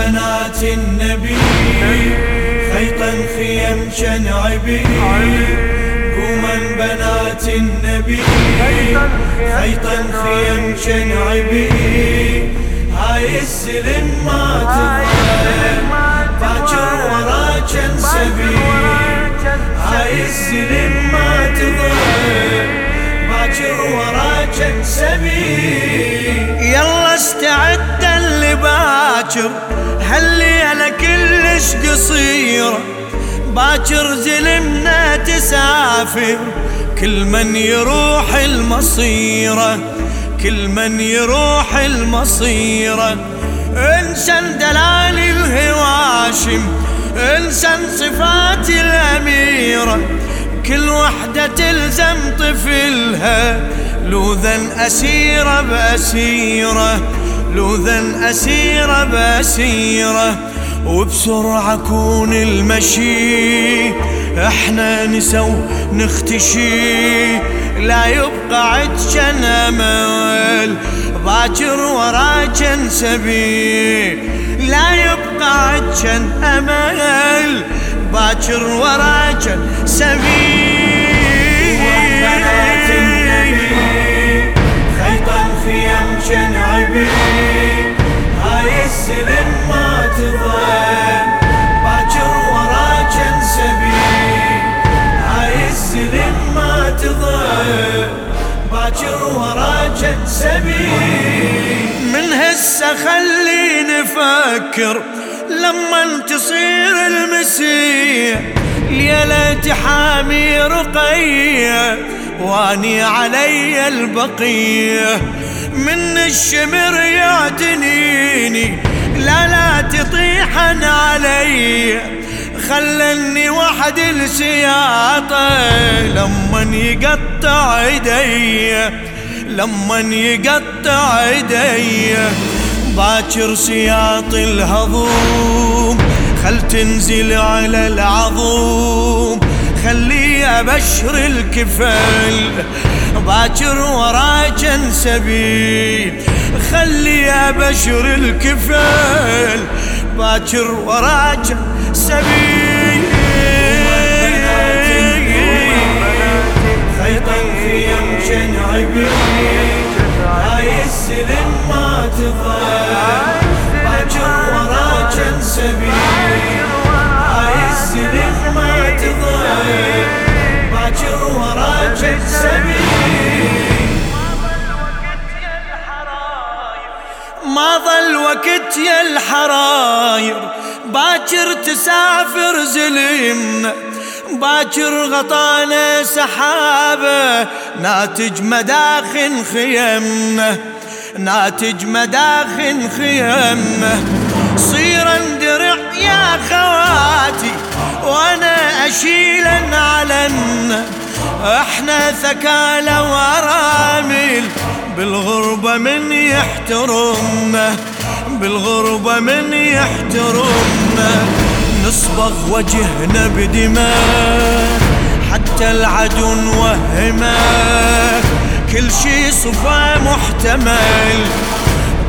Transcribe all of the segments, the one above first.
بنات النبي. خيطا خيم شنعبي قوما بنات النبي. خيطا خيم شنعبي هاي السلم ما تضل باكر ورا سبي. هاي السلم ما تضل باكر ورا سبي. يلا استعد. باكر هالليلة كلش قصيرة باكر زلمنا تسافر كل من يروح المصيرة كل من يروح المصيرة. انسان دلال الهواشم انسان صفات الأميرة كل وحدة تلزم طفلها لوذا أسيرة بأسيرة. لوذا أسيرة بأسيرة وبسرعة كون المشي. إحنا نسو نختشي لا يبقى عدشن امل باكر وراجن سبيل لا يبقى عدشن امل باكر وراجن سبيل خيطا خيم شنعبي هاي هسه خلي نفكر لما تصير المسيح. ليلة حامي رقية واني علي البقية. من الشمر يعتنيني لا لا تطيحن علي. خلني وحد السياطة لما يقطع ايدي لما يقطع ايدي. باكر سياط الهضوم خل تنزل على العظوم. خلي ابشر الكفل باكر وراجن سبيل خلي ابشر الكفل باكر وراجن سبيل خيطا خيم شنعبي هاي السلم ما تضل باكر وراجن سبيل. هاي السلم ما تضل باكر وراجن سبيل. ما ظل وقت يا الحراير. باكر تسافر زلمنا. باكر غطانا سحابة ناتج مداخن خيمنا ناتج مداخن خيمنا. صيرا درع يا خواتي وأنا اشيلا علنا إحنا ثكالة وارامل بالغربة من يحترمنا بالغربة من يحترمنا. نصبغ وجهنا بدماء حتى العدو نوهمه كل شي صفا محتمل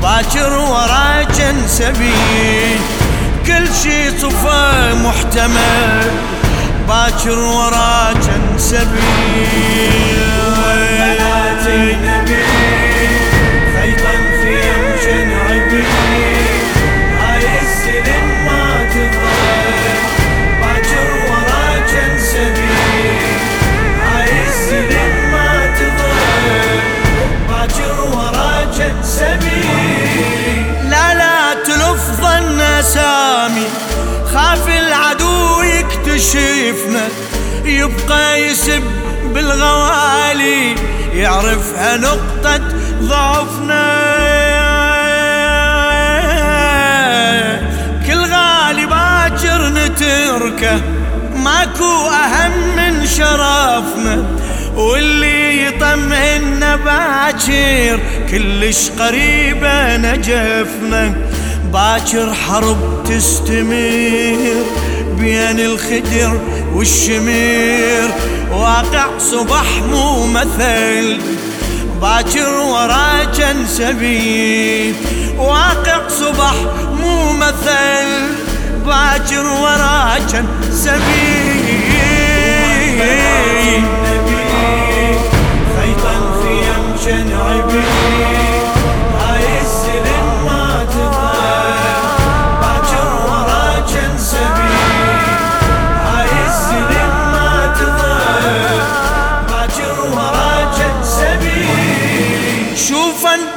باكر وراجن سبيل. كل شي صفا محتمل باكر وراجن سبيل. يسب بالغوالي يعرفها نقطة ضعفنا. كل غالي باكر نتركه ماكو أهم من شرفنا. واللي يطمئن باكر كلش قريبة نجفنا. باكر حرب تستمر بين الخدر والشمير واقع صبح مو مثل باكر ورا كان سبي واقع صبح مو مثل باكر ورا كان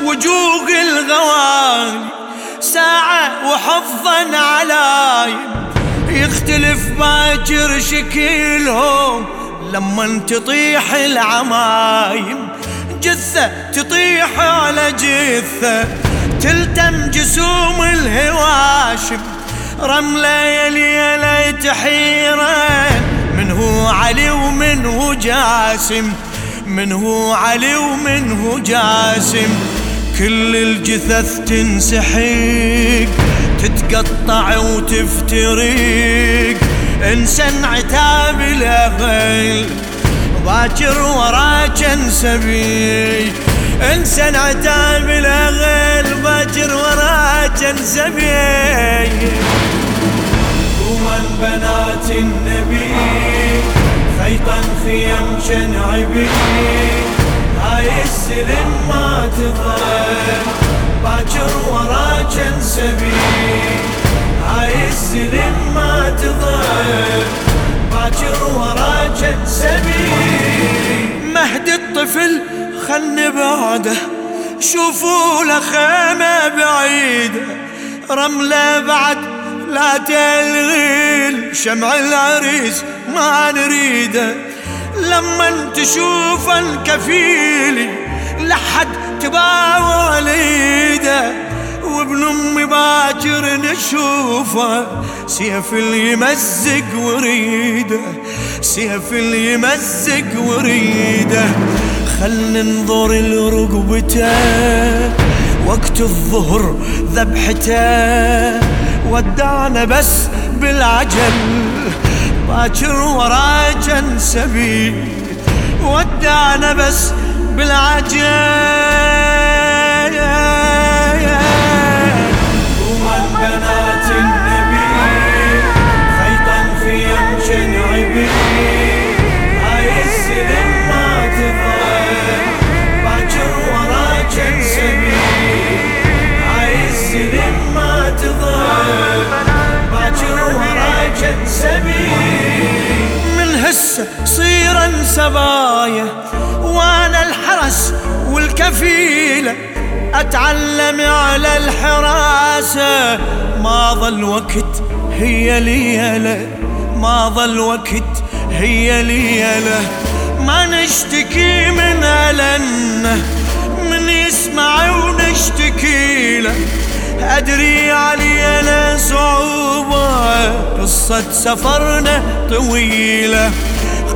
وجوه الغوالي ساعة وحفظا علايم يختلف باكر شكلهم لما تطيح العمايم. جثة تطيح على جثة تلتم جسوم الهواشم. رملة يلي يلي تحيرن من هو علي ومن هو جاسم. من هو علي ومن هو جاسم. كل الجثث تنسحق تتقطع وتفترق. انسى عتاب الاهل باكر وراك سبي انسى عتاب الاهل باكر وراك سبي ومن بنات النبي خيطا خيم شنعبي. هاي السلم ما تظل السلم ما تظل باكر ورا سبي مهد الطفل خل بعده. شوفوا له خيمة بعيدة. رملة بعد لا تلغيل. شمع العريس ما نريده. لما تشوف الكفيل لحد تباوى ليده. وابن أمي باكر نشوفه سيف اللي يمزق وريده سيف اللي يمزق وريده. خل ننظر لرقبته وقت الظهر ذبحته. ودعنا بس بالعجل باكر وراك سبي ودعنا بس بالعجل. صيرا سبايا وأنا الحرس والكفيلة. أتعلم على الحراسة. ما ظل وقت هي ليلة. ما ظل وقت هي ليلة. ما نشتكي من ألنة. من يسمع ونشتكي له. أدري علينا صعوبة. قصة سفرنا طويلة.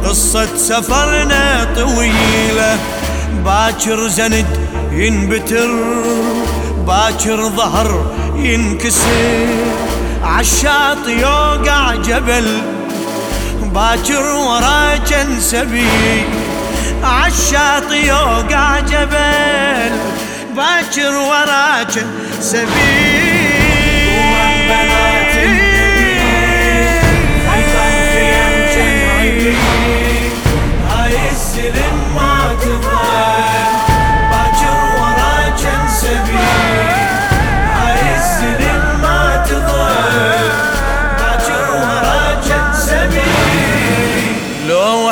قصة سفرنا طويلة. باكر زند ينبتر باكر ظهر ينكسر. عالشاط يوقع جبل باكر ورا سبي عالشاط يوقع جبل باكر ورا ومن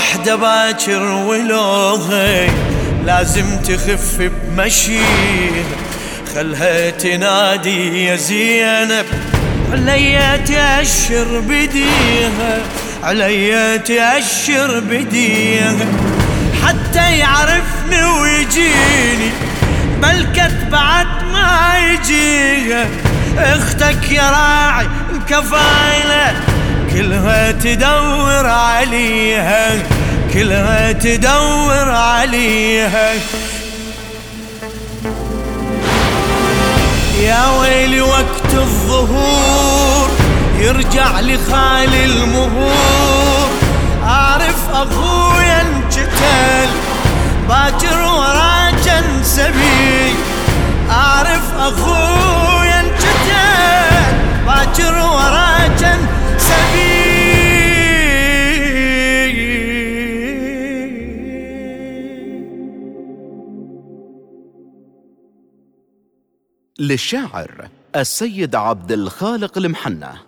وحدة باكر ولو هي لازم تخف بمشيها خلها تنادي يا زينب عليا تأشر بديها عليا تأشر بديها حتى يعرفني ويجيني بلكت بعد ما يجيها. أختك يا راعي الكفايله كلها تدور عليها. كلها تدور عليها. يا ويلي وقت الظهور يرجع لخالي المهور. أعرف اخويا انقتل باكر وراك انسبي أعرف اخويا انقتل باكر وراك للشاعر السيد عبد الخالق المحنة.